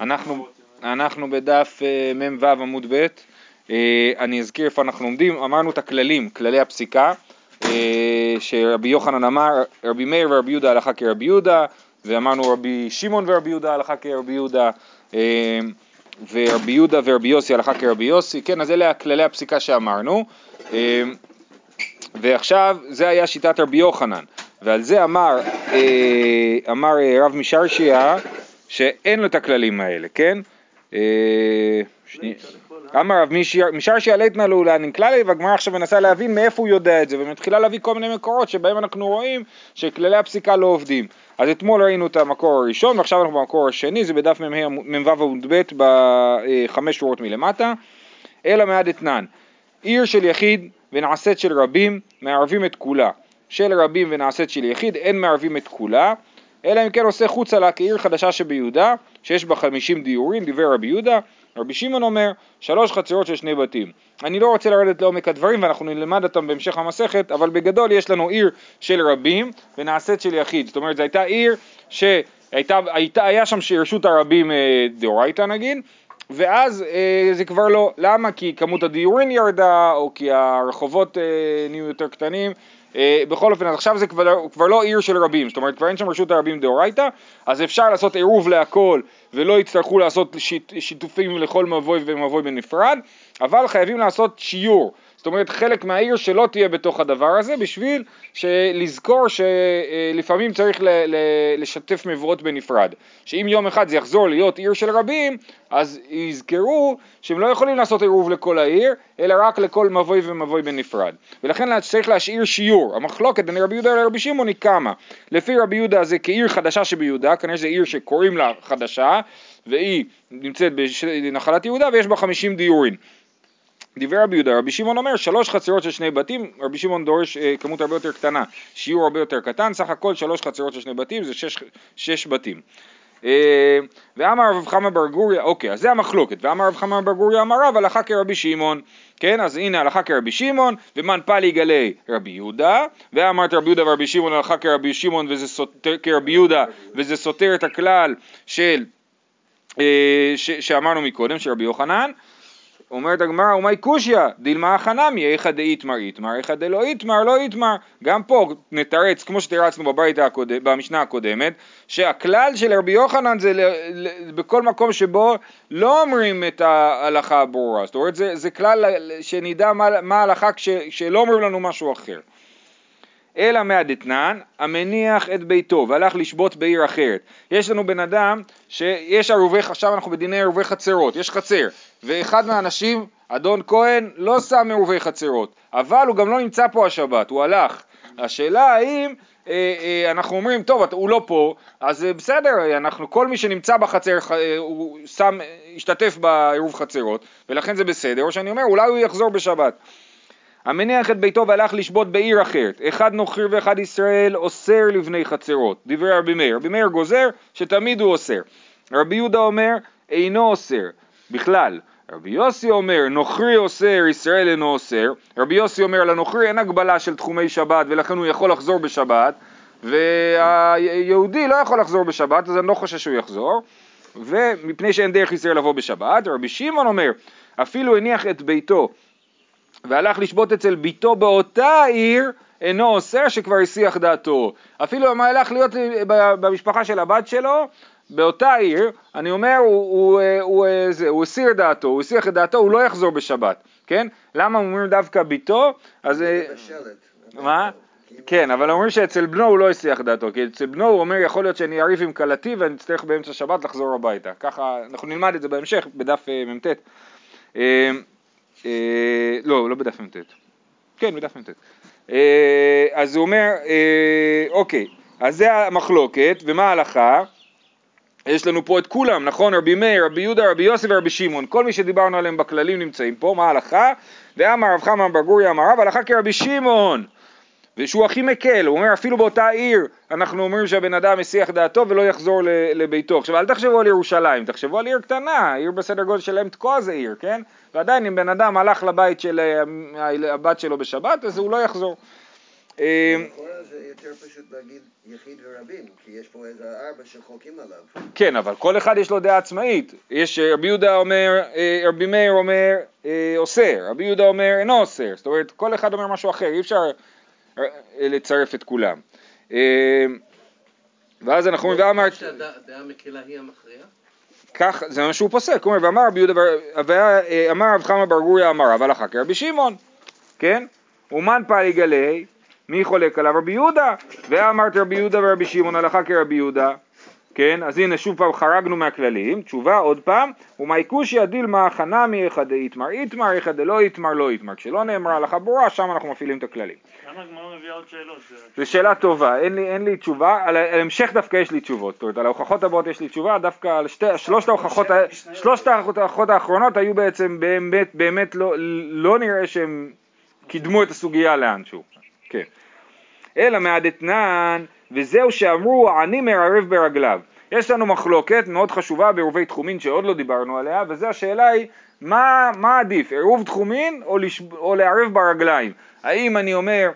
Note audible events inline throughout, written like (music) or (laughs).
אנחנו, אנחנו בדף אה, מ"ו עמוד ב', אה, אני אזכיר איפה אנחנו עומדים, אמרנו את הכללים, כללי הפסיקה, אה, שרבי יוחנן אמר, רבי מאיר ורבי יהודה הלכה כרבי יהודה, ואמרנו רבי שמעון ורבי יהודה הלכה כרבי יהודה, ורבי יהודה ורבי יוסי הלכה כרבי יוסי, כן, אז אלה כללי הפסיקה שאמרנו, ועכשיו זה היה שיטת רבי יוחנן, ועל זה אמר, אמר רב משרשיה שאין לו את הכללים האלה, כן? אה, אמר רב משאר שיעלתנה לו להנקללי והגמרא עכשיו מנסה להבין מאיפה הוא יודע את זה ומתחילה להביא כל מיני מקורות שבהם אנחנו רואים שכללי הפסיקה לא עובדים. אז אתמול ראינו את המקור הראשון ועכשיו אנחנו במקור השני זה בדף מ"ו עמוד ב' בחמש שורות מלמטה. אלא מעד אתנן עיר של יחיד ונעשית של רבים מערבים את כולה. של רבים ונעשית של יחיד אין מערבים את כולה אלא אם כן עושה חוצה לה כעיר חדשה שביהודה, שיש בה חמישים דיורים, דיבר רבי יהודה, רבי שמעון אומר, שלוש חצרות של שני בתים. אני לא רוצה לרדת לעומק הדברים ואנחנו נלמד אותם בהמשך המסכת, אבל בגדול יש לנו עיר של רבים ונעשית של יחיד. זאת אומרת, זו הייתה עיר שהייתה, הייתה, היה שם רשות הרבים אה, דאורייתא נגיד, ואז אה, זה כבר לא, למה? כי כמות הדיורים ירדה, או כי הרחובות אה, נהיו יותר קטנים, בכל אופן, אז עכשיו זה כבר, כבר לא עיר של רבים, זאת אומרת כבר אין שם רשות הרבים דאורייתא, אז אפשר לעשות עירוב להכל ולא יצטרכו לעשות שיתופים לכל מבוי ומבוי בנפרד, אבל חייבים לעשות שיעור. אומרת חלק מהעיר שלא תהיה בתוך הדבר הזה בשביל לזכור שלפעמים צריך לשתף מבואות בנפרד. שאם יום אחד זה יחזור להיות עיר של רבים, אז יזכרו שהם לא יכולים לעשות עירוב לכל העיר, אלא רק לכל מבוי ומבוי בנפרד. ולכן צריך להשאיר שיעור. המחלוקת בין רבי יהודה לרבי שמעון היא כמה. לפי רבי יהודה זה כעיר חדשה שביהודה, כנראה זה עיר שקוראים לה חדשה, והיא נמצאת בנחלת יהודה ויש בה חמישים דיורים. דיבר רבי יהודה, רבי שמעון אומר שלוש חצרות של שני בתים, רבי שמעון דורש אה, כמות הרבה יותר קטנה, שיעור הרבה יותר קטן, סך הכל שלוש חצרות של שני בתים זה שש, שש בתים. אה, ואמר רב חמא בר גוריה, אוקיי, אז זה המחלוקת, ואמר רב חמא בר גוריה אמר רב הלכה כרבי שמעון, כן, אז הנה הלכה כרבי שמעון, ומן פלי גלי רבי יהודה, ואמרת רבי יהודה ורבי שמעון הלכה כרבי שמעון וזה סותר, כרבי יהודה, וזה סותר את הכלל של, אה, ש, שאמרנו מקודם, של רבי יוחנן, אומרת הגמרא, ומאי קושיא, דילמה החנמי, איכא דאיתמר איתמר, איכא דלא איתמר, לא איתמר. גם פה נתרץ, כמו שתרצנו בברית הקודם, במשנה הקודמת, שהכלל של רבי יוחנן זה ל, ל, בכל מקום שבו לא אומרים את ההלכה הברורה. זאת אומרת, זה, זה כלל שנדע מה ההלכה כשלא אומרים לנו משהו אחר. אלא מהדתנן, המניח את ביתו והלך לשבות בעיר אחרת. יש לנו בן אדם שיש ערובי, עכשיו אנחנו בדיני ערובי חצרות, יש חצר, ואחד מהאנשים, אדון כהן, לא שם ערובי חצרות, אבל הוא גם לא נמצא פה השבת, הוא הלך. השאלה האם אה, אה, אנחנו אומרים, טוב, הוא לא פה, אז אה, בסדר, אנחנו, כל מי שנמצא בחצר, הוא שם, השתתף בעירוב חצרות, ולכן זה בסדר, או שאני אומר, אולי הוא יחזור בשבת. המניח את ביתו והלך לשבות בעיר אחרת, אחד נוכר ואחד ישראל אוסר לבני חצרות, דברי רבי מאיר, רבי מאיר גוזר שתמיד הוא אוסר, רבי יהודה אומר אינו אוסר. בכלל, רבי יוסי אומר נוכרי אוסר, ישראל אינו אוסר, רבי יוסי אומר לנוכרי אין הגבלה של תחומי שבת ולכן הוא יכול לחזור בשבת והיהודי לא יכול לחזור בשבת אז אני לא חושב שהוא יחזור. ומפני שאין דרך ישראל לבוא בשבת, רבי שמעון אומר אפילו הניח את ביתו והלך לשבות אצל ביתו באותה עיר, אינו אוסר שכבר הסיח דעתו. אפילו אם הלך להיות במשפחה של הבת שלו, באותה עיר, אני אומר, הוא, הוא, הוא, הוא, הוא הסיר דעתו, הוא הסיח את דעתו, הוא לא יחזור בשבת, כן? למה אומרים דווקא ביתו? אז... אה, מה? כן, אבל אומרים שאצל בנו הוא לא הסיח דעתו, כי אצל בנו הוא אומר, יכול להיות שאני אריב עם כלתי ואני אצטרך באמצע שבת לחזור הביתה. ככה, אנחנו נלמד את זה בהמשך, בדף אה, מ"ט. אה, לא, לא בדף מ"ט. כן, בדף מ"ט. אה, אז הוא אומר, אה, אוקיי, אז זה המחלוקת, ומה ההלכה? יש לנו פה את כולם, נכון? רבי מאיר, רבי יהודה, רבי יוסי ורבי שמעון. כל מי שדיברנו עליהם בכללים נמצאים פה, מה ההלכה? ואמר רב חמא בר גוריה אמר רב, הלכה כרבי שמעון. ושהוא הכי מקל, הוא אומר אפילו באותה עיר אנחנו אומרים שהבן אדם מסיח דעתו ולא יחזור לביתו. עכשיו אל תחשבו על ירושלים, תחשבו על עיר קטנה, עיר בסדר גודל של אם תקוע זה עיר, כן? ועדיין אם בן אדם הלך לבית של אה, הבת שלו בשבת אז הוא לא יחזור. אה, זה יותר פשוט להגיד יחיד ורבים, כי יש פה איזה ארבע שחולקים עליו. כן, אבל כל אחד יש לו דעה עצמאית. יש, רבי יהודה אומר, אה, רבי מאיר אומר אה, אוסר, רבי יהודה אומר אינו אוסר. זאת אומרת, כל אחד אומר משהו אחר, אי אפשר אה, לצרף את כולם. אה, ואז אנחנו אומרים, ואמר, שהדעה מקלה היא המכריעה? כך, זה מה שהוא פוסק, הוא אומר, ואמר רבי יהודה, ואמר רב חמא בר גוריה אמר רב הלכה כרבי שמעון, כן? אומן פעלי גלי, מי חולק עליו? רבי יהודה, ואמרת רבי יהודה ורבי שמעון הלכה כרבי יהודה, כן? אז הנה שוב פעם חרגנו מהכללים, תשובה עוד פעם, ומאי קושיא דילמה חנמי אחד איתמר איתמר, אחד דלא איתמר לא איתמר, כשלא נאמרה הלכה ברורה, שם אנחנו מפעילים את הכללים. למה הגמרא מביאה עוד שאלות? זו שאלה טובה, אין לי, אין לי תשובה, על ההמשך דווקא יש לי תשובות, זאת אומרת על ההוכחות הבאות יש לי תשובה, דווקא על שתי, שלושת ההוכחות, שלושת ההוכחות האחרונות היו בעצם באמת, באמת לא, לא נראה שהם קידמו את הסוגיה לאנשהו, כן. אלא מהדתנן, וזהו שאמרו עני מערב ברגליו. יש לנו מחלוקת מאוד חשובה בעירובי תחומין שעוד לא דיברנו עליה, וזו השאלה היא, מה, מה עדיף, עירוב תחומין או, לש... או לערב ברגליים? האם אני אומר,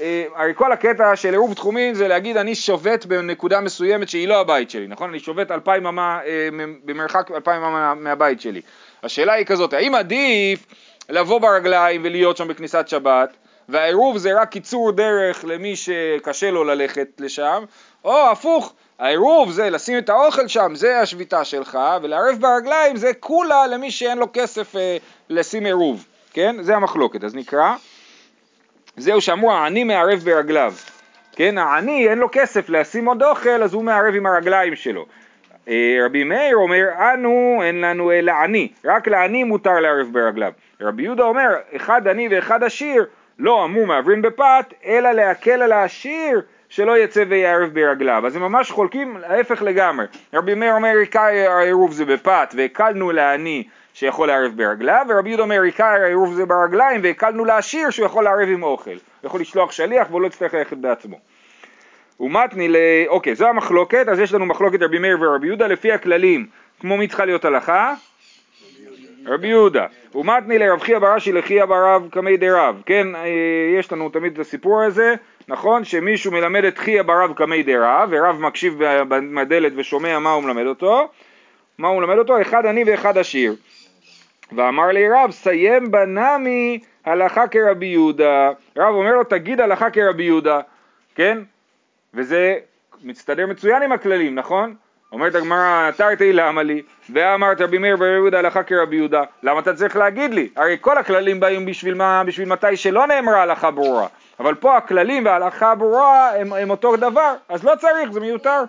אה, הרי כל הקטע של עירוב תחומין זה להגיד אני שובת בנקודה מסוימת שהיא לא הבית שלי, נכון? אני שובת אלפיים אמה, אה, במרחק אלפיים אמה מהבית שלי. השאלה היא כזאת, האם עדיף לבוא ברגליים ולהיות שם בכניסת שבת, והעירוב זה רק קיצור דרך למי שקשה לו ללכת לשם, או הפוך, העירוב זה לשים את האוכל שם, זה השביתה שלך, ולערב ברגליים זה כולה למי שאין לו כסף אה, לשים עירוב, כן? זה המחלוקת, אז נקרא, זהו שאמרו העני מערב ברגליו, כן? העני אין לו כסף לשים עוד אוכל, אז הוא מערב עם הרגליים שלו. אה, רבי מאיר אומר, אנו אין לנו אלא עני, רק לעני מותר לערב ברגליו. רבי יהודה אומר, אחד עני ואחד עשיר, לא אמור מעברים בפת, אלא להקל על העשיר שלא יצא ויערב ברגליו. אז הם ממש חולקים ההפך לגמרי. רבי מאיר אומר עיקר העירוב זה בפת והקלנו לעני שיכול לערב ברגליו, ורבי יהודה אומר עיקר העירוב זה ברגליים והקלנו לעשיר שהוא יכול לערב עם אוכל. הוא יכול לשלוח שליח והוא לא יצטרך ללכת בעצמו. ומתני ל... אוקיי, זו המחלוקת, אז יש לנו מחלוקת רבי מאיר ורבי יהודה לפי הכללים, כמו מי צריכה להיות הלכה? רבי יהודה. ומתני לרב חייא ברש"י לחייא ברב קמי דרב. כן, אה, יש לנו תמיד את הסיפור הזה, נכון? שמישהו מלמד את חייא ברב קמי דרב, ורב מקשיב בדלת ושומע מה הוא מלמד אותו. מה הוא מלמד אותו? אחד עני ואחד עשיר. ואמר לי רב, סיים בנמי הלכה כרבי יהודה. רב אומר לו, תגיד הלכה כרבי יהודה, כן? וזה מצטדר מצוין עם הכללים, נכון? אומרת הגמרא, תרתי למה לי, ואמרת רבי מאיר ורבי יהודה הלכה כרבי יהודה, למה אתה צריך להגיד לי? הרי כל הכללים באים בשביל מה? בשביל מתי שלא נאמרה הלכה ברורה, אבל פה הכללים וההלכה הברורה הם, הם אותו דבר, אז לא צריך, זה מיותר.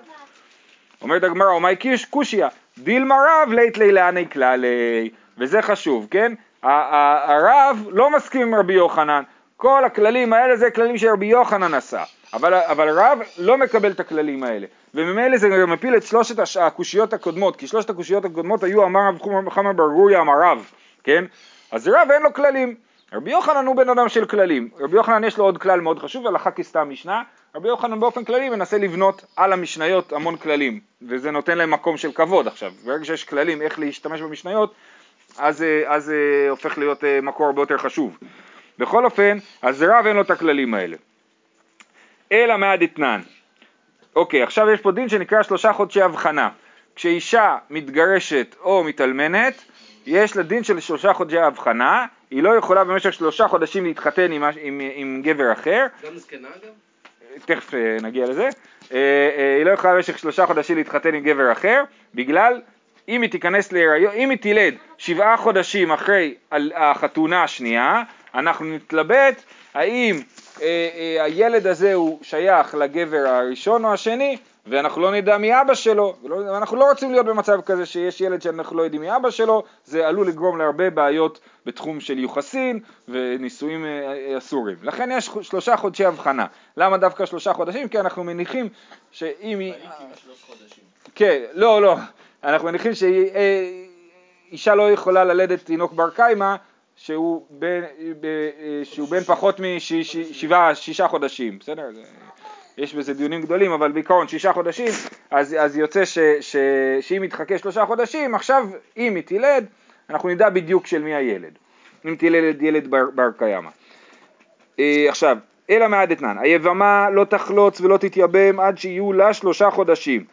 אומרת הגמרא, אומי קיש קושיא, דילמה רב לית לילני כללי, וזה חשוב, כן? הרב לא מסכים עם רבי יוחנן, כל הכללים האלה זה כללים שרבי יוחנן עשה, אבל, אבל רב לא מקבל את הכללים האלה. וממילא זה מפיל את שלושת הקושיות הקודמות, כי שלושת הקושיות הקודמות היו אמר רב חמא בר גוריה אמר רב, כן? אז רב אין לו כללים. רבי יוחנן הוא בן אדם של כללים. רבי יוחנן יש לו עוד כלל מאוד חשוב, הלכה כסתם משנה. רבי יוחנן באופן כללי מנסה לבנות על המשניות המון כללים, וזה נותן להם מקום של כבוד עכשיו. ברגע שיש כללים איך להשתמש במשניות, אז זה הופך להיות אה, מקור הרבה יותר חשוב. בכל אופן, אז רב אין לו את הכללים האלה. אלא מהדתנן. אוקיי, עכשיו יש פה דין שנקרא שלושה חודשי הבחנה. כשאישה מתגרשת או מתאלמנת, יש לה דין של שלושה חודשי הבחנה, היא לא יכולה במשך שלושה חודשים להתחתן עם, עם, עם גבר אחר. גם זקנה אגב? תכף אה, נגיע לזה. אה, אה, היא לא יכולה במשך שלושה חודשים להתחתן עם גבר אחר, בגלל אם היא תיכנס להיריון, אם היא תילד שבעה חודשים אחרי החתונה השנייה, אנחנו נתלבט האם אה, אה, הילד הזה הוא שייך לגבר הראשון או השני, ואנחנו לא נדע מי אבא שלו, ואנחנו לא רוצים להיות במצב כזה שיש ילד שאנחנו לא יודעים מי אבא שלו, זה עלול לגרום להרבה בעיות בתחום של יוחסין ונישואים אה, אסורים. לכן יש שלושה חודשי הבחנה. למה דווקא שלושה חודשים? כי אנחנו מניחים שאם היא... כן, לא, לא. אנחנו מניחים שאישה לא יכולה ללדת תינוק בר קיימא שהוא בן, שהוא בן פחות משבעה, שישה חודשים, בסדר? יש בזה דיונים גדולים, אבל בעיקרון שישה חודשים, אז, אז יוצא ש, ש, שאם יתחכה שלושה חודשים, עכשיו אם היא תילד, אנחנו נדע בדיוק של מי הילד, אם תילד ילד בר, בר קיימא. אה, עכשיו, אלא מעדתנן, היבמה לא תחלוץ ולא תתייבם עד שיהיו לה שלושה חודשים.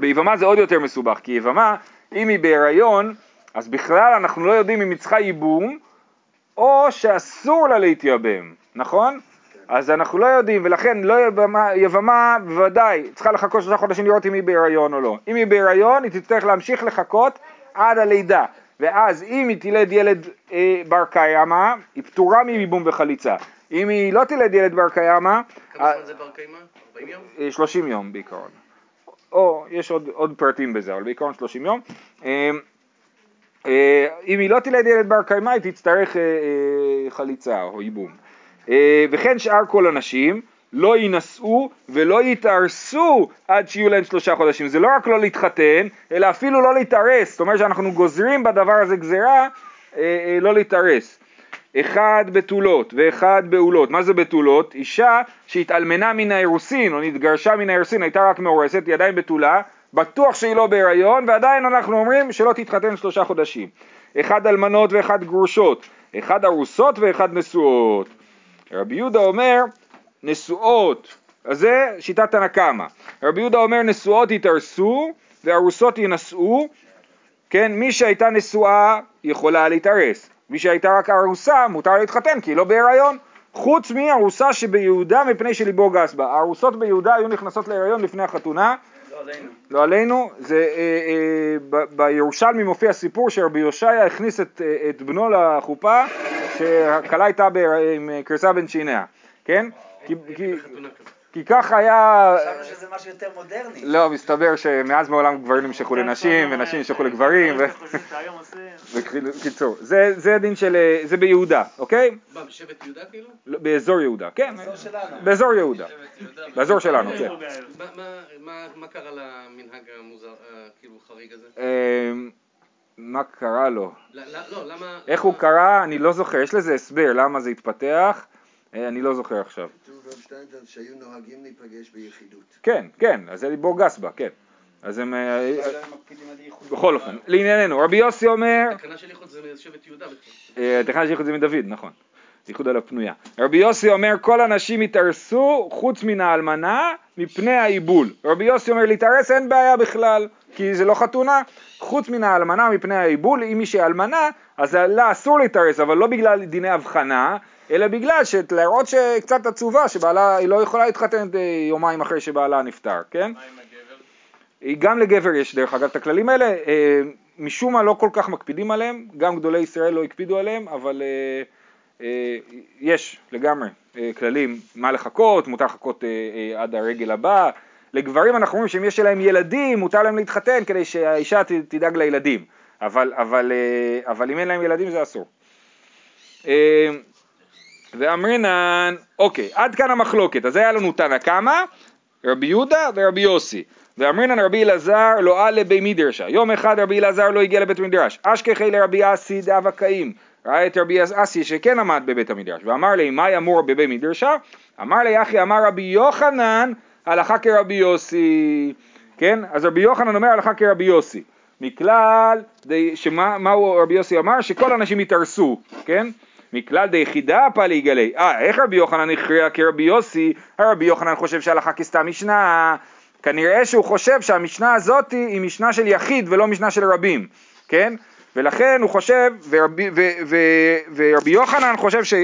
ביבמה זה עוד יותר מסובך, כי יבמה, אם היא בהיריון, אז בכלל אנחנו לא יודעים אם היא צריכה ייבום, או שאסור לה להתייבם, נכון? אז אנחנו לא יודעים, ולכן לא יבמה, יבמה בוודאי צריכה לחכות שלושה חודשים לראות אם היא בהיריון או לא. אם היא בהיריון, היא תצטרך להמשיך לחכות עד הלידה. ואז אם היא תלד ילד אה, בר קיימא, היא פטורה מייבום וחליצה. אם היא לא תלד ילד בר קיימא, כמה זמן זה בר קיימא? 40 יום? אה, 30 יום בעיקרון. או, יש עוד, עוד פרטים בזה, אבל בעיקרון 30 יום. אה, אה, אם היא לא תלד ילד בר קיימא, היא תצטרך אה, אה, חליצה או ייבום. אה, וכן שאר כל הנשים לא יינשאו ולא יתארסו עד שיהיו להם שלושה חודשים. זה לא רק לא להתחתן, אלא אפילו לא להתארס. זאת אומרת שאנחנו גוזרים בדבר הזה גזירה אה, אה, לא להתארס. אחד בתולות ואחד בעולות. מה זה בתולות? אישה שהתאלמנה מן האירוסין או נתגרשה מן האירוסין, הייתה רק מאורסת, היא עדיין בתולה, בטוח שהיא לא בהיריון, ועדיין אנחנו אומרים שלא תתחתן שלושה חודשים. אחד אלמנות ואחד גרושות, אחד ארוסות ואחד נשואות. רבי יהודה אומר נשואות, אז זה שיטת תנא קמא. רבי יהודה אומר נשואות יתארסו וארוסות ינשאו, כן, מי שהייתה נשואה יכולה להתארס, מי שהייתה רק ארוסה מותר להתחתן כי היא לא בהיריון, חוץ מארוסה שביהודה מפני שליבו גס בה. הארוסות ביהודה היו נכנסות להיריון לפני החתונה, עלינו. לא עלינו, זה אה, אה, ב- בירושלמי מופיע סיפור שרבי יושעיה הכניס את, אה, את בנו לחופה שהכלה הייתה עם אה, קריסה בין שיניה, כן? כי, כי. כי כך היה, חשבנו שזה משהו יותר מודרני. לא, מסתבר שמאז מעולם גברים נמשכו לנשים ונשים נמשכו לגברים, ו-. בקיצור, זה, זה דין של, אה, זה ביהודה, אוקיי? מה, בשבט יהודה כאילו? לא, באזור יהודה, כן, באזור שלנו. באזור יהודה, באזור שלנו, כן. מה- מה- מה- מה קרה למנהג המוזר, אה, כאילו חריג הזה? אה, מה קרה לו? לא, למה... איך הוא קרה, אני לא זוכר, יש לזה הסבר למה זה התפתח, אני לא זוכר עכשיו. שטיינזלד שהיו נוהגים להיפגש ביחידות. כן, כן, אז זה ליבור גס בה, כן. אז הם, אה, ייחוד. בכל אופן, לענייננו, רבי יוסי אומר, התקנה של איחוד זה שבט יהודה בכלל. אה, תכנן שייכות זה מדוד, נכון, ייחוד על הפנויה. רבי יוסי אומר, כל הנשים יתארסו חוץ מן האלמנה מפני העיבול. רבי יוסי אומר, להתארס אין בעיה בכלל, כי זה לא חתונה, חוץ מן האלמנה מפני העיבול, אם מישהי אלמנה, אז לה אסור להתארס, אבל לא בגלל דיני הבחנה, אלא בגלל להראות שקצת עצובה, שבעלה, היא לא יכולה להתחתן אה, יומיים אחרי שבעלה נפטר, כן? גם לגבר יש דרך אגב את הכללים האלה, אה, משום מה לא כל כך מקפידים עליהם, גם גדולי ישראל לא הקפידו עליהם, אבל אה, יש לגמרי כללים מה לחכות, מותר לחכות עד הרגל הבא, לגברים אנחנו אומרים שאם יש להם ילדים מותר להם להתחתן כדי שהאישה תדאג לילדים, אבל, אבל, אבל אם אין להם ילדים זה אסור. ואמרינן, אוקיי, עד כאן המחלוקת, אז היה לנו תנא קמא, רבי יהודה ורבי יוסי. ואמרינן רבי אלעזר לא עלה בי מדרשה. יום אחד רבי אלעזר לא הגיע לבית המדרש. אשכחי לרבי אסי דאבה קאים. ראה את רבי אסי שכן עמד בבית המדרש. ואמר לי, מה ימור בבי מדרשה? אמר לי, אחי, אמר רבי יוחנן, הלכה כרבי יוסי. כן? אז רבי יוחנן אומר הלכה כרבי יוסי. מכלל, די- שמה מה הוא רבי יוסי אמר? שכל האנשים יתארסו, כן? מכלל דיחידה פלי יגלי. אה, איך רבי יוחנן הכריע כרבי יוסי? הרבי יוחנן חושב שהלכה כסתם משנה. כנראה שהוא חושב שהמשנה הזאת היא משנה של יחיד ולא משנה של רבים, כן? ולכן הוא חושב, ורבי, ו, ו, ורבי יוחנן חושב ש...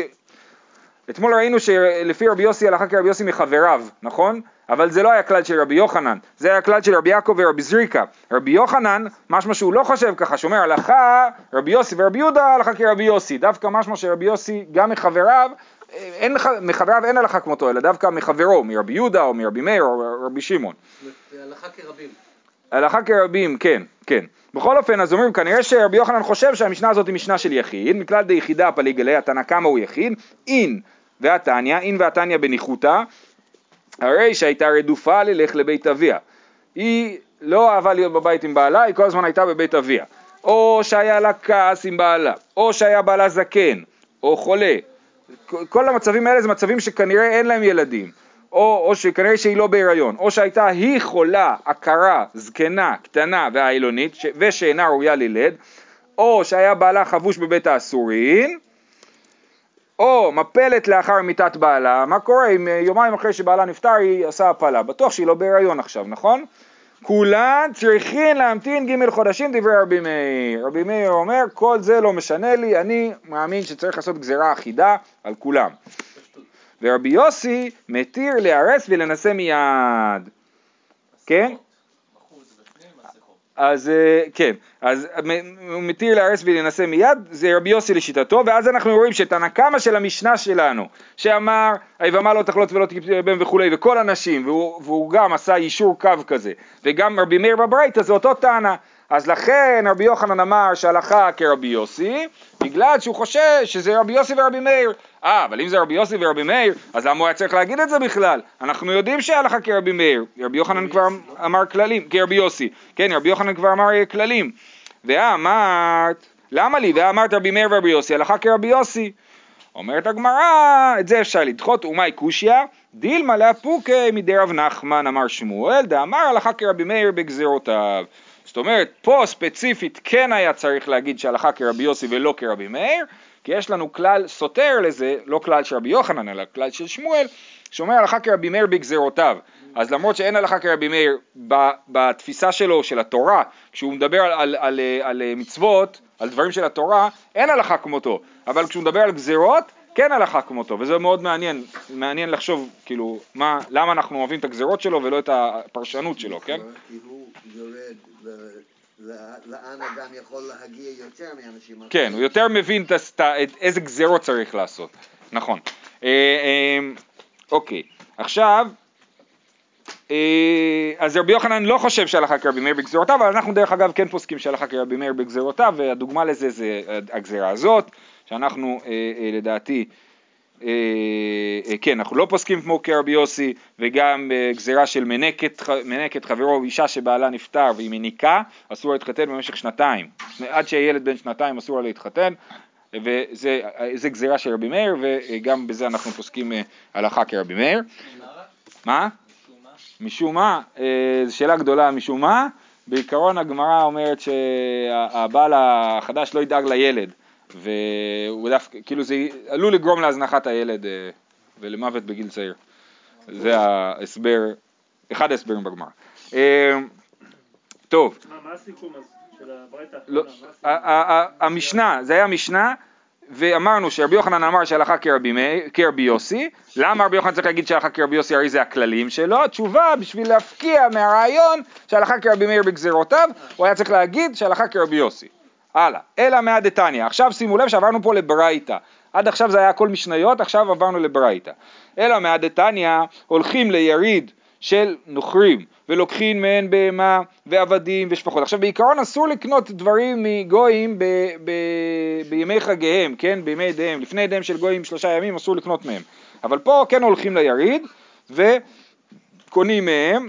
אתמול ראינו שלפי רבי יוסי הלכה כרבי יוסי מחבריו, נכון? אבל זה לא היה כלל של רבי יוחנן, זה היה כלל של רבי יעקב ורבי זריקה. רבי יוחנן, משמע שהוא לא חושב ככה, שאומר הלכה רבי יוסי ורבי יהודה הלכה כרבי יוסי, דווקא משמע שרבי יוסי גם מחבריו, אין, מח- מחבריו אין הלכה כמותו, אלא דווקא מחברו, מרבי יהודה או מרבי מאיר או רבי שמעון. הלכה כרבים. הלכה כרבים, כן, כן. בכל אופן, אז אומרים, כנראה שרבי יוחנן חושב שהמשנה הזאת היא משנה של יחיד, מכלל דיחידה פליגלי, התנא כמה הוא יחיד, אין והתניא, אין והתניא בניחותא, הרי שהייתה רדופה ללך לבית אביה. היא לא אהבה להיות בבית עם בעלה, היא כל הזמן הייתה בבית אביה. או שהיה לה כעס עם בעלה, או שהיה בעלה זקן, או חולה. כל המצבים האלה זה מצבים שכנראה אין להם ילדים. או, או שכנראה שהיא לא בהיריון, או שהייתה היא חולה, עקרה, זקנה, קטנה והעילונית, ש... ושאינה ראויה ללד, או שהיה בעלה חבוש בבית האסורין, או מפלת לאחר מיתת בעלה, מה קורה אם אה, יומיים אחרי שבעלה נפטר היא עושה הפלה? בטוח שהיא לא בהיריון עכשיו, נכון? כולן צריכין להמתין ג' חודשים דברי רבי מאיר. רבי מאיר אומר, כל זה לא משנה לי, אני מאמין שצריך לעשות גזירה אחידה על כולם. ורבי יוסי מתיר להרס ולנסה מיד. כן? אז אה, כן, אז מ- הוא מתיר להרס ולהינשא מיד, זה רבי יוסי לשיטתו, ואז אנחנו רואים שאת הנקמה של המשנה שלנו, שאמר, היבמה לא תחלוט ולא תקפיא בהם וכולי, וכל הנשים, והוא, והוא גם עשה יישור קו כזה, וגם רבי מאיר בברייתא זה אותו טענה, אז לכן רבי יוחנן אמר שהלכה כרבי יוסי, בגלל שהוא חושב שזה רבי יוסי ורבי מאיר. אה, אבל אם זה רבי יוסי ורבי מאיר, אז למה הוא היה צריך להגיד את זה בכלל? אנחנו יודעים שההלכה כרבי מאיר. רבי יוחנן כבר אמר כללים, כרבי יוסי. כן, רבי יוחנן כבר אמר אה, כללים. ואמרת, למה לי? ואמרת רבי מאיר ורבי יוסי, הלכה כרבי יוסי. אומרת הגמרא, את זה אפשר לדחות, ומאי קושיא, דילמה לאפוקי מדי רב נחמן אמר שמואל, דאמר הלכה כרבי מאיר בגזירותיו. זאת אומרת, פה ספציפית כן היה צריך להגיד שהלכה כרבי יוסי ולא כרבי מאיר, כי יש לנו כלל סותר לזה, לא כלל של רבי יוחנן, אלא כלל של שמואל, שאומר הלכה כרבי מאיר בגזירותיו. אז למרות שאין הלכה כרבי מאיר בתפיסה שלו, של התורה, כשהוא מדבר על, על, על, על מצוות, על דברים של התורה, אין הלכה כמותו, אבל כשהוא מדבר על גזירות, כן הלכה כמותו, וזה מאוד מעניין, מעניין לחשוב, כאילו, מה, למה אנחנו אוהבים את הגזירות שלו ולא את הפרשנות שלו, כן? כי הוא יורד ל- ל- לאן אדם יכול להגיע יותר מאנשים אחרים. כן, הוא יותר מבין איזה גזירות צריך לעשות, נכון. אה, אה, אוקיי, עכשיו, אה, אז רבי יוחנן לא חושב שהלכה כרבי מאיר בגזירותיו, אבל אנחנו דרך אגב כן פוסקים שהלכה כרבי מאיר בגזירותיו, והדוגמה לזה זה הגזירה הזאת, שאנחנו לדעתי, כן, אנחנו לא פוסקים כמו כרבי יוסי, וגם אה, גזירה של מנקת, מנקת חברו, אישה שבעלה נפטר והיא מניקה, אסור לה להתחתן במשך שנתיים. עד שהילד בן שנתיים אסור לה להתחתן, וזה זה גזירה של רבי מאיר, וגם בזה אנחנו פוסקים אה, הלכה כרבי מאיר. מה? משום מה, אה, זו שאלה גדולה משום מה, בעיקרון הגמרא אומרת שהבעל החדש לא ידאג לילד, והוא דווקא, כאילו זה עלול לגרום להזנחת הילד אה, ולמוות בגיל צעיר. זה ההסבר, אחד ההסברים בגמרא. אה, טוב, מה הסיכום אז של הברייתא לא, האחרונה? ה- המשנה, זה היה משנה, ואמרנו שרבי יוחנן אמר שהלכה כרבי יוסי, למה רבי יוחנן צריך להגיד שהלכה כרבי יוסי, הרי זה הכללים שלו, התשובה בשביל להפקיע מהרעיון שהלכה כרבי מאיר בגזירותיו, הוא היה צריך להגיד שהלכה כרבי יוסי. הלאה, אלא מהדתניא, עכשיו שימו לב שעברנו פה לברייתא, עד עכשיו זה היה הכל משניות, עכשיו עברנו לברייתא. אלא מהדתניא הולכים ליריד של נוכרים ולוקחים מהן בהמה ועבדים ושפחות. עכשיו בעיקרון אסור לקנות דברים מגויים ב, ב, בימי חגיהם, כן? בימי ידיהם, לפני ידיהם של גויים שלושה ימים אסור לקנות מהם. אבל פה כן הולכים ליריד וקונים מהם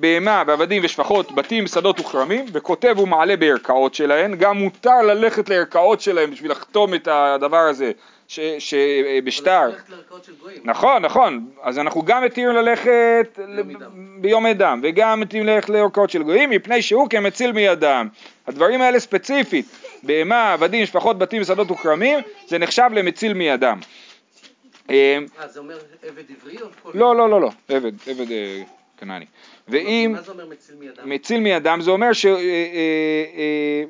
בהמה ועבדים ושפחות, בתים, שדות וכרמים, וכותב ומעלה בערכאות שלהן, גם מותר ללכת לערכאות שלהם בשביל לחתום את הדבר הזה שבשטר. גויים. נכון, נכון, אז אנחנו גם מתירים ללכת ביום אדם. וגם מתירים ללכת לערכאות של גויים, מפני שהוא כמציל מידם. הדברים האלה ספציפית, בהמה, עבדים, משפחות, בתים, שדות וכרמים, זה נחשב למציל מידם. אה, אה, זה אומר עבד עברי או כל... לא, לא, לא, לא, עבד, עבד אה, כנעני. ואם... מה זה אומר מציל מידם? מציל מידם זה אומר ש... אה, אה,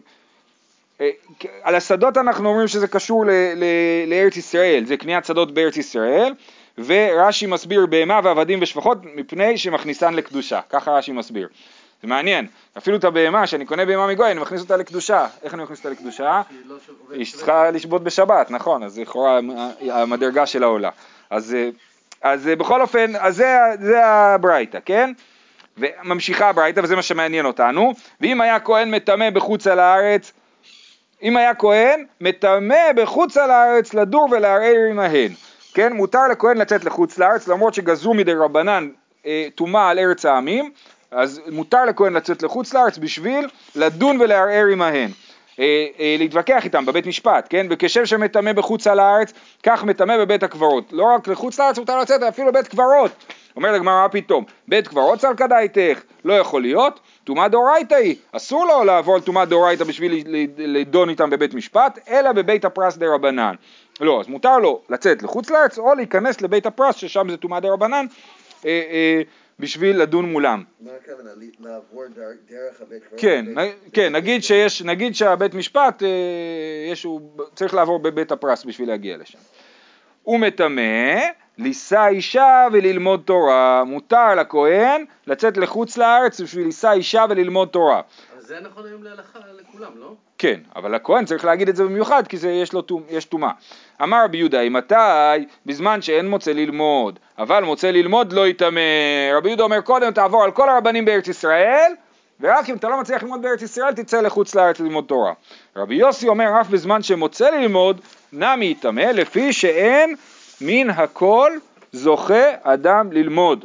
אה, על השדות אנחנו אומרים שזה קשור לארץ ישראל, זה קניית שדות בארץ ישראל, ורש"י מסביר בהמה ועבדים ושפחות מפני שמכניסן לקדושה, ככה רש"י מסביר. זה מעניין, אפילו את הבהמה, שאני קונה בהמה מגוי, אני מכניס אותה לקדושה. איך אני מכניס אותה לקדושה? לא של- היא של- צריכה לשבות בשבת, נכון, אז לכאורה המדרגה שלה עולה. אז, אז אה, בכל אופן, אז זה, זה הברייתא, כן? וממשיכה הברייתא, וזה מה שמעניין אותנו, ואם היה כהן מטמא בחוץ על הארץ, אם היה כהן מטמא בחוץ על הארץ לדור ולערער עמהן, כן? מותר לכהן לצאת לחוץ לארץ, למרות שגזרו מדי רבנן אה, טומאה על ארץ העמים, אז מותר לכהן לצאת לחוץ לארץ בשביל לדון ולערער עמהן. אה, אה, להתווכח איתם בבית משפט, כן? וכשם שמטמא בחוץ על הארץ, כך מטמא בבית הקברות. לא רק לחוץ לארץ מותר לצאת, אפילו בית קברות. אומרת הגמרא, מה פתאום? בית קברות סלקא דייתך, לא יכול להיות, טומאה דאורייתא היא, אסור לו לעבור על טומאה דאורייתא בשביל לדון איתם בבית משפט, אלא בבית הפרס דה רבנן. לא, אז מותר לו לצאת לחוץ לארץ או להיכנס לבית הפרס ששם זה טומאה דה רבנן אה, אה, בשביל לדון מולם. מה הכוונה? לעבור דר- דרך הבית קברות? כן, כן, נגיד שיש, נגיד שהבית משפט, אה, יש, הוא צריך לעבור בבית הפרס בשביל להגיע לשם. הוא מטמא, לישא אישה וללמוד תורה. מותר לכהן לצאת לחוץ לארץ בשביל לישא אישה וללמוד תורה. זה נכון היום להלכה לכולם, לא? כן, אבל הכהן צריך להגיד את זה במיוחד כי זה יש לו יש טומאה. אמר רבי יהודה, מתי? בזמן שאין מוצא ללמוד, אבל מוצא ללמוד לא יטמא. רבי יהודה אומר קודם תעבור על כל הרבנים בארץ ישראל, ורק אם אתה לא מצליח ללמוד בארץ ישראל תצא לחוץ לארץ ללמוד תורה. רבי יוסי אומר אף בזמן שמוצא ללמוד נמי יטמא, לפי שאין מן הכל זוכה אדם ללמוד.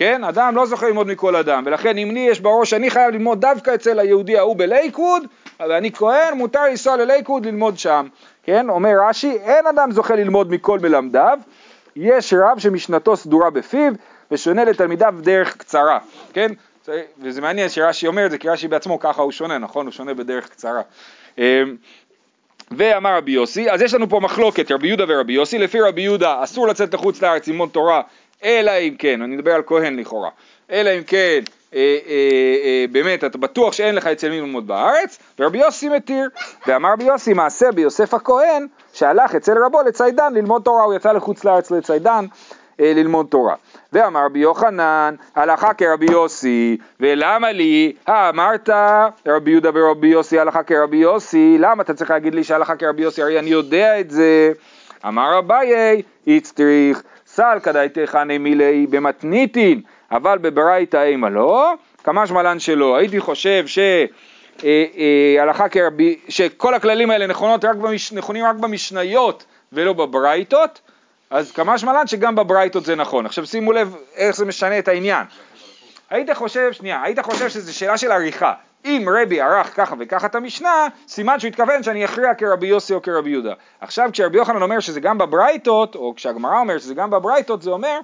כן? אדם לא זוכה ללמוד מכל אדם, ולכן אם לי יש בראש שאני חייב ללמוד דווקא אצל היהודי ההוא בלייקווד, ואני כהן, מותר לנסוע ללייקווד ללמוד שם, כן? אומר רש"י, אין אדם זוכה ללמוד מכל מלמדיו, יש רב שמשנתו סדורה בפיו, ושונה לתלמידיו דרך קצרה, כן? זה- וזה מעניין שרש"י אומר את זה, כי רש"י בעצמו ככה הוא שונה, נכון? הוא שונה בדרך קצרה. אמ, ואמר רבי יוסי, אז יש לנו פה מחלוקת, רבי יהודה ורבי יוסי, לפי רבי יהודה אסור לצאת לחוץ לארץ ללמוד תורה, אלא אם כן, אני מדבר על כהן לכאורה, אלא אם כן אה, אה, אה, באמת אתה בטוח שאין לך אצל מי ללמוד בארץ, ורבי יוסי מתיר, ואמר רבי יוסי מעשה ביוסף הכהן, שהלך אצל רבו לציידן ללמוד תורה, הוא יצא לחוץ לארץ לציידן אה, ללמוד תורה. ואמר רבי יוחנן, הלכה כרבי יוסי, ולמה לי, אה, אמרת רבי יהודה ורבי יוסי הלכה כרבי יוסי, למה אתה צריך להגיד לי שהלכה כרבי יוסי, הרי אני יודע את זה. אמר אביי, איצטריך, סל כדאיתך מילי במתניתין, אבל בברייתא אימה לא, כמשמע לן שלא. הייתי חושב ש... אה, אה, הלכה כרבי, שכל הכללים האלה נכונות רק במש, נכונים רק במשניות ולא בברייתות, אז כמשמע לן שגם בברייתות זה נכון. עכשיו שימו לב איך זה משנה את העניין. היית חושב, שנייה, היית חושב שזו שאלה של עריכה. אם רבי ערך ככה וככה את המשנה, סימן שהוא התכוון שאני אכריע כרבי יוסי או כרבי יהודה. עכשיו כשרבי יוחנן אומר שזה גם בברייתות, או כשהגמרא אומר שזה גם בברייתות, זה אומר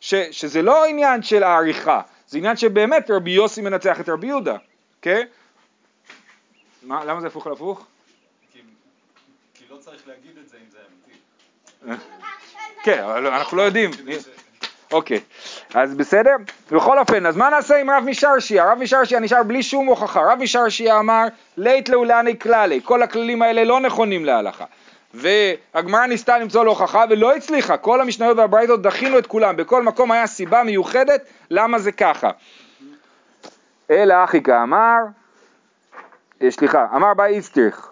ש, שזה לא עניין של העריכה, זה עניין שבאמת רבי יוסי מנצח את רבי יהודה, כן? מה, למה זה הפוך על הפוך? כי, כי לא צריך להגיד את זה אם זה אמיתי. כן, אבל אנחנו לא יודעים. אוקיי, אז בסדר? בכל אופן, אז מה נעשה עם רב משרשיה? רב משרשיה נשאר בלי שום הוכחה. רב משרשיה אמר, לית לאולני כללי, כל הכללים האלה לא נכונים להלכה. והגמרא ניסתה למצוא לו הוכחה ולא הצליחה, כל המשניות והברייתות דחינו את כולם, בכל מקום היה סיבה מיוחדת למה זה ככה. אלא אחי כאמר, אה, סליחה, אמר באי איסטריך,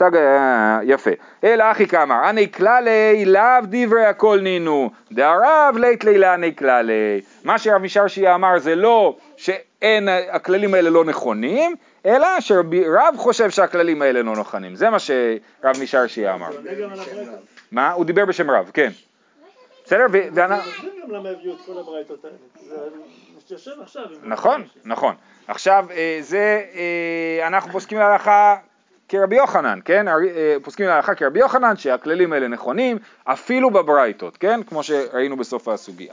סג... אה, יפה. אלא אחי כאמר, אני כללי לאו דברי הכל נינו, דהרב לית לילני כללי. מה שרב משרשיה אמר זה לא שאין, הכללים האלה לא נכונים, אלא שרב חושב שהכללים האלה לא נכונים. זה מה שרב משרשיה אמר. מה? הוא דיבר בשם רב, כן. בסדר? נכון, נכון. עכשיו, אה, זה, אה, אנחנו פוסקים להלכה כרבי יוחנן, כן? אה, פוסקים להלכה כרבי יוחנן שהכללים האלה נכונים, אפילו בברייתות, כן? כמו שראינו בסוף הסוגיה.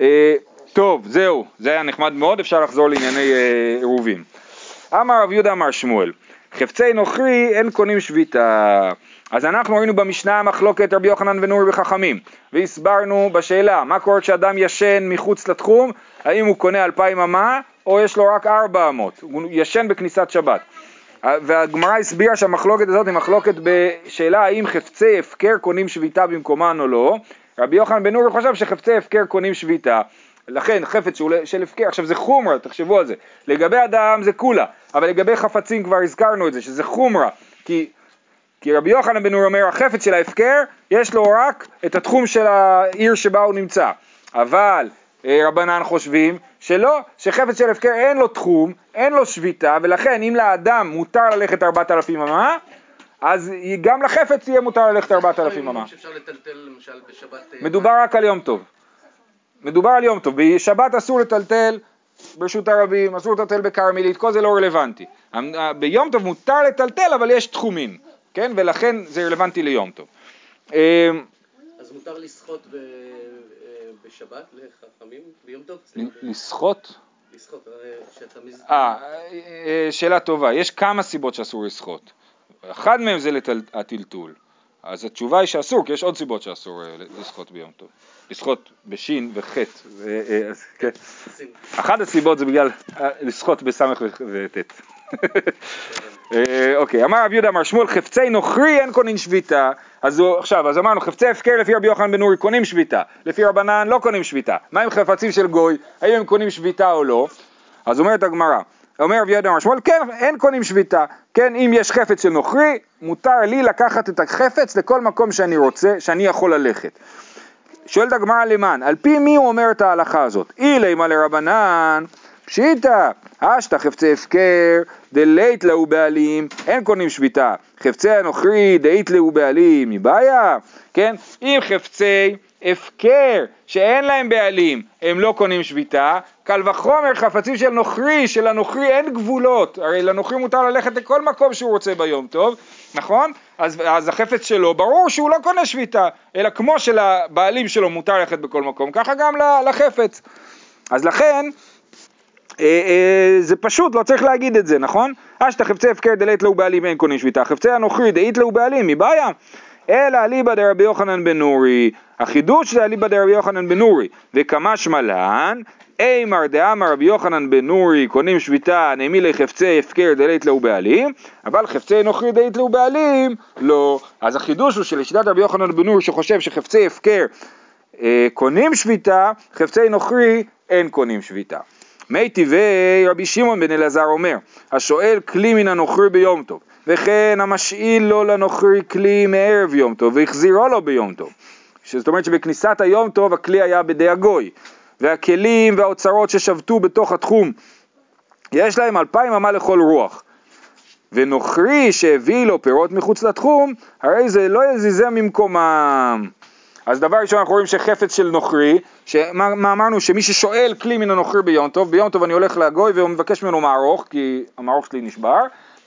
אה, טוב, זהו, זה היה נחמד מאוד, אפשר לחזור לענייני אה, עירובים. אמר רב יהודה אמר שמואל, חפצי נוכרי אין קונים שביתה. אז אנחנו ראינו במשנה מחלוקת רבי יוחנן ונורי וחכמים, והסברנו בשאלה מה קורה כשאדם ישן מחוץ לתחום, האם הוא קונה אלפיים אמה או יש לו רק ארבע אמות, הוא ישן בכניסת שבת. והגמרא הסבירה שהמחלוקת הזאת היא מחלוקת בשאלה האם חפצי הפקר קונים שביתה במקומן או לא. רבי יוחנן בן נורי חושב שחפצי הפקר קונים שביתה. לכן חפץ שהוא של הפקר, עכשיו זה חומרה, תחשבו על זה, לגבי אדם זה כולה, אבל לגבי חפצים כבר הזכרנו את זה, שזה חומרה, כי, כי רבי יוחנן בן נור אומר החפץ של ההפקר יש לו רק את התחום של העיר שבה הוא נמצא, אבל אה, רבנן חושבים שלא, שחפץ של הפקר אין לו תחום, אין לו שביתה, ולכן אם לאדם מותר ללכת ארבעת אלפים אמה, אז גם לחפץ יהיה מותר ללכת ארבעת אלפים אמה. אה, מדובר רק על יום טוב. מדובר על יום טוב, בשבת אסור לטלטל ברשות הרבים, אסור לטלטל בכרמלית, כל זה לא רלוונטי. ביום טוב מותר לטלטל אבל יש תחומים, כן? ולכן זה רלוונטי ליום טוב. אה, אז מותר לשחות ב- אה, בשבת לחכמים? ביום טוב? סליחה. לשחות? לשחות, הרי שאתה מז... אה, אה, שאלה טובה. יש כמה סיבות שאסור לשחות. אחד מהם זה הטלטול. אז התשובה היא שאסור, כי יש עוד סיבות שאסור אה, לשחות ביום טוב. לשחות בשין וחטא. אה, אה, כן. אחת הסיבות זה בגלל לשחות בסמך וטית. (laughs) אוקיי, אמר רב יהודה אמר שמואל חפצי נוכרי אין קונים שביתה. אז עכשיו, אז אמרנו חפצי הפקר לפי רבי יוחנן בן נורי קונים שביתה, לפי רבנן לא קונים שביתה. מה עם חפצים של גוי, האם הם קונים שביתה או לא? אז אומרת הגמרא, אומר רבי יהודה שמואל, כן, אין קונים שביתה, כן, אם יש חפץ של נוכרי, מותר לי לקחת את החפץ לכל מקום שאני רוצה, שאני יכול ללכת. שואלת הגמרא למען, על פי מי הוא אומר את ההלכה הזאת? אילי מה לרבנן, פשיטא, אשתא חפצי הפקר, דלית להו בעלים, אין קונים שביתה. חפצי הנוכרי, דאית להו בעלים, מבעיה, כן? אם חפצי הפקר, שאין להם בעלים, הם לא קונים שביתה, קל וחומר חפצים של נוכרי, שלנוכרי אין גבולות, הרי לנוכרי מותר ללכת לכל מקום שהוא רוצה ביום טוב, נכון? אז, אז החפץ שלו, ברור שהוא לא קונה שביתה, אלא כמו שלבעלים שלו מותר ללכת בכל מקום, ככה גם לחפץ. אז לכן, אה, אה, זה פשוט, לא צריך להגיד את זה, נכון? אשתא חפצי הפקר דלית להו בעלים אין קונים שביתה, חפצי הנוכרי דאית להו בעלים, מבעיה. אלא אליבא דרבי יוחנן בן נורי, החידוש זה אליבא דרבי יוחנן בן נורי, וכמה שמלן, אימר דאמר רבי יוחנן בן נורי, קונים שביתה, נעמי לחפצי הפקר דלית להו בעלים, אבל חפצי נוכרי דלית להו בעלים, לא. אז החידוש הוא שלשיטת רבי יוחנן בן נורי שחושב שחפצי הפקר אה, קונים שביתה, חפצי נוכרי אין קונים שביתה. מי טבעי רבי שמעון בן אלעזר אומר, השואל כלי מן הנוכרי ביום טוב, וכן המשאיל לו לנוכרי כלי מערב יום טוב, והחזירו לו ביום טוב. זאת אומרת שבכניסת היום טוב הכלי היה בידי הגוי, והכלים והאוצרות ששבתו בתוך התחום, יש להם אלפיים אמה לכל רוח. ונוכרי שהביא לו פירות מחוץ לתחום, הרי זה לא יזיזה ממקומם. אז דבר ראשון אנחנו רואים שחפץ של נוכרי, שמה מה אמרנו? שמי ששואל כלי מן הנוכרי ביום טוב, ביום טוב אני הולך לגוי והוא מבקש ממנו מערוך, כי המערוך שלי נשבר,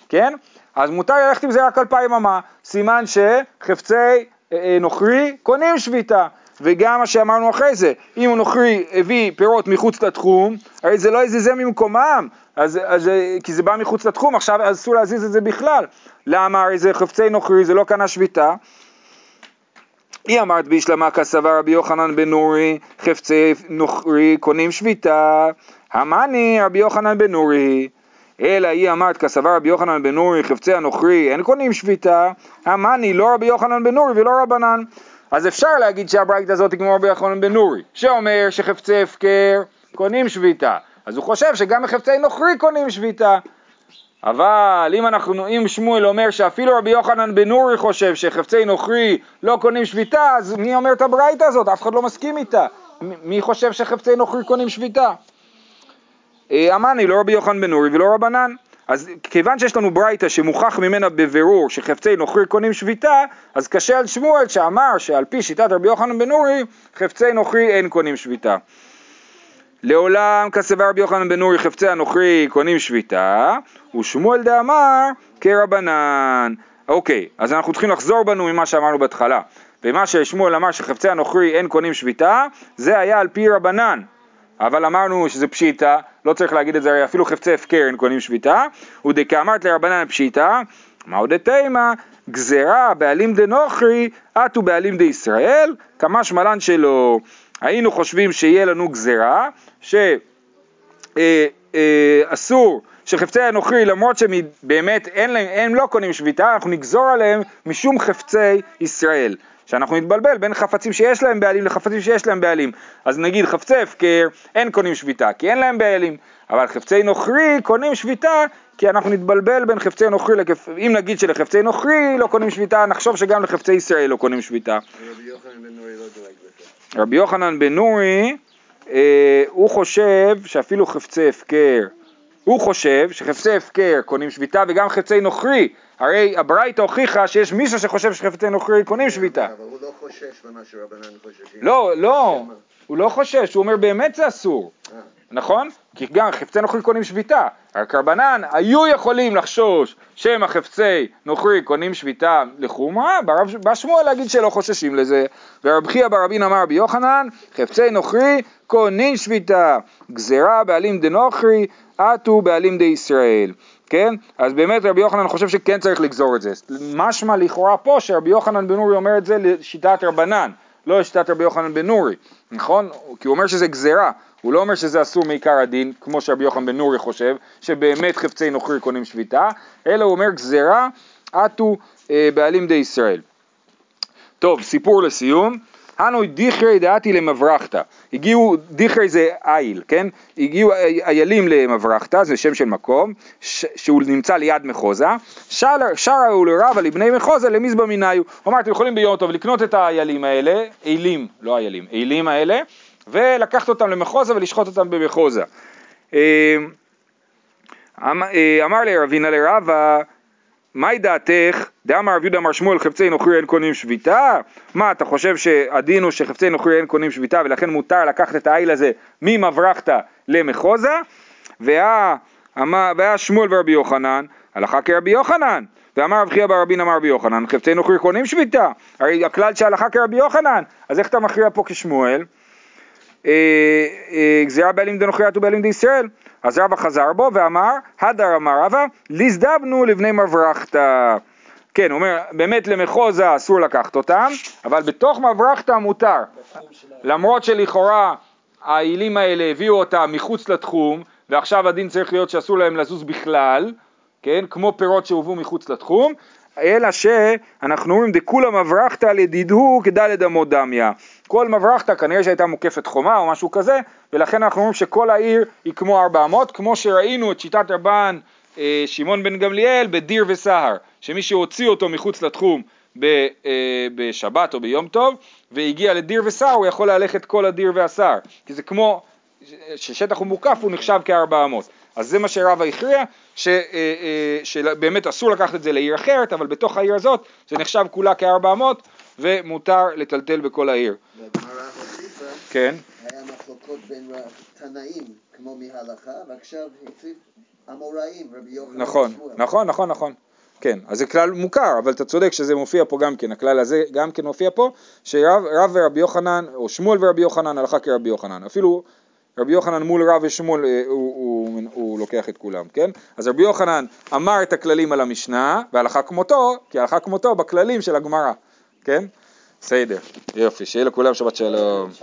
כן? אז מותר ללכת עם זה רק אלפיים אמה, סימן שחפצי אה, אה, נוכרי קונים שביתה. וגם מה שאמרנו אחרי זה, אם הוא נוכרי הביא פירות מחוץ לתחום, הרי זה לא יזיזה ממקומם, אז, אז, כי זה בא מחוץ לתחום, עכשיו אסור להזיז את זה בכלל. למה? הרי זה חפצי נוכרי, זה לא קנה שביתה. היא אמרת בישלמה כסבר רבי יוחנן בן נורי, חפצי נוכרי קונים שביתה, המאני רבי יוחנן בן נורי, אלא היא אמרת כסבר רבי יוחנן בן נורי, חפצי הנוכרי אין קונים שביתה, המאני לא רבי יוחנן בן נורי ולא רבנן. אז אפשר להגיד שהברייתא הזאת היא כמו רבי יוחנן בן נורי, שאומר שחפצי הפקר קונים שביתה, אז הוא חושב שגם מחפצי נוכרי קונים שביתה. אבל אם אנחנו, אם שמואל אומר שאפילו רבי יוחנן בן נורי חושב שחפצי נוכרי לא קונים שביתה, אז מי אומר את הברייתא הזאת? אף אחד לא מסכים איתה. מי חושב שחפצי נוכרי קונים שביתה? אה, אמרני, לא רבי יוחנן בן נורי ולא רבנן. אז כיוון שיש לנו ברייתא שמוכח ממנה בבירור שחפצי נוכרי קונים שביתה, אז קשה על שמואל שאמר שעל פי שיטת רבי יוחנן בן נורי, חפצי נוכרי אין קונים שביתה. לעולם כסבר רבי יוחנן בן נורי חפצי הנוכרי קונים שביתה, ושמואל דאמר כרבנן. אוקיי, אז אנחנו צריכים לחזור בנו ממה שאמרנו בהתחלה. ומה ששמואל אמר שחפצי הנוכרי אין קונים שביתה, זה היה על פי רבנן. אבל אמרנו שזה פשיטה, לא צריך להגיד את זה, הרי אפילו חפצי הפקר אין קונים שביתה, ודכאמרת לרבנן פשיטה, מהו דתימה, גזרה בעלים דנוכרי, אטו בעלים דישראל, כמה שמלן שלו. היינו חושבים שיהיה לנו גזרה, שאסור שחפצי הנוכרי, למרות שהם באמת אין להם, הם לא קונים שביתה, אנחנו נגזור עליהם משום חפצי ישראל. שאנחנו נתבלבל בין חפצים שיש להם בעלים לחפצים שיש להם בעלים. אז נגיד חפצי הפקר, אין קונים שביתה, כי אין להם בעלים. אבל חפצי נוכרי קונים שביתה, כי אנחנו נתבלבל בין חפצי נוכרי לכפ... אם נגיד שלחפצי נוכרי לא קונים שביתה, נחשוב שגם לחפצי ישראל לא קונים שביתה. רבי יוחנן בן נורי לא אה, הוא חושב שאפילו חפצי הפקר, הוא חושב שחפצי הפקר קונים שביתה וגם חפצי נוכרי, הרי הברייתא הוכיחה שיש מישהו שחושב שחפצי נוכרי קונים שביתה. אבל הוא לא חושש ממה שרבנן חוששים. לא, לא, הוא לא חושש, הוא אומר באמת זה אסור, נכון? כי גם חפצי נוכרי קונים שביתה, רק רבנן היו יכולים לחשוש שהם החפצי נוכרי קונים שביתה לחומרה, בא שמואל להגיד שלא חוששים לזה, ורב חייא ברבין אמר רבי יוחנן, חפצי נוכרי קונים שביתה, גזירה בעלים דנוכרי, עטו בעלים דישראל, כן? אז באמת רבי יוחנן חושב שכן צריך לגזור את זה, משמע לכאורה פה שרבי יוחנן בן נורי אומר את זה לשיטת רבנן, לא לשיטת רבי יוחנן בן נורי, נכון? כי הוא אומר שזה גזירה, הוא לא אומר שזה אסור מעיקר הדין, כמו שרבי יוחנן בן נורי חושב, שבאמת חפצי נוכרי קונים שביתה, אלא הוא אומר גזירה, עטו אה, בעלים די ישראל. טוב, סיפור לסיום. הנו דיכרי דעתי למברכתא. הגיעו, דיכרי זה איל, כן? הגיעו איילים למברכתא, זה שם של מקום, ש, שהוא נמצא ליד מחוזה. שר- שרו לרבה לבני מחוזה למזבא מניו. הוא אמר, אתם יכולים ביום טוב לקנות את האיילים האלה, אילים, לא איילים, אילים האלה, ולקחת אותם למחוזה ולשחוט אותם במחוזה. אמ- אה, אמר לי רבינה לרבה, מהי דעתך? דאמר רב יהודה אמר שמואל חפצי נוכרי אין קונים שביתה? מה אתה חושב שהדין הוא שחפצי נוכרי אין קונים שביתה ולכן מותר לקחת את העיל הזה ממברכתא למחוזה? והיה שמואל ורבי יוחנן הלכה כרבי יוחנן ואמר רב חייא בר רבין אמר רבי יוחנן חפצי נוכרי קונים שביתה הרי הכלל שהלכה כרבי יוחנן אז איך אתה מכריע פה כשמואל? אה, אה, גזירה בעלים דנוכריית ובעלים דישראל. אז רבא חזר בו ואמר, הדר אמר רבא, ליזדבנו לבני מברכתא. כן, הוא אומר, באמת למחוזה אסור לקחת אותם, אבל בתוך מברכתא מותר. למרות שלכאורה העילים האלה הביאו אותם מחוץ לתחום, ועכשיו הדין צריך להיות שאסור להם לזוז בכלל, כן, כמו פירות שהובאו מחוץ לתחום, אלא שאנחנו אומרים דכולה מברכתא לדידהו כדלת אמות דמיא. כל מברכתא כנראה שהייתה מוקפת חומה או משהו כזה, ולכן אנחנו אומרים שכל העיר היא כמו ארבע אמות, כמו שראינו את שיטת רבן אה, שמעון בן גמליאל בדיר וסהר, שמי שהוציא אותו מחוץ לתחום ב, אה, בשבת או ביום טוב, והגיע לדיר וסהר, הוא יכול ללכת כל הדיר והסהר, כי זה כמו, ששטח הוא מוקף הוא נחשב כארבע אמות. אז זה מה שרבא הכריע, ש, אה, אה, שבאמת אסור לקחת את זה לעיר אחרת, אבל בתוך העיר הזאת זה נחשב כולה כארבע אמות, ומותר לטלטל בכל העיר. כן, היה מחלוקות בין תנאים כמו מהלכה, ועכשיו הוסיף אמוראים, רבי יוחנן נכון. נכון, נכון, נכון. כן, אז זה כלל מוכר, אבל אתה צודק שזה מופיע פה גם כן, הכלל הזה גם כן מופיע פה, שרב רב ורבי יוחנן, או שמואל ורבי יוחנן, הלכה כרבי יוחנן. אפילו רבי יוחנן מול רב ושמואל אה, הוא, הוא, הוא לוקח את כולם, כן? אז רבי יוחנן אמר את הכללים על המשנה, והלכה כמותו, כי הלכה כמותו בכללים של הגמרא, כן? בסדר, יופי, שיהיה לכולם שבת שלום.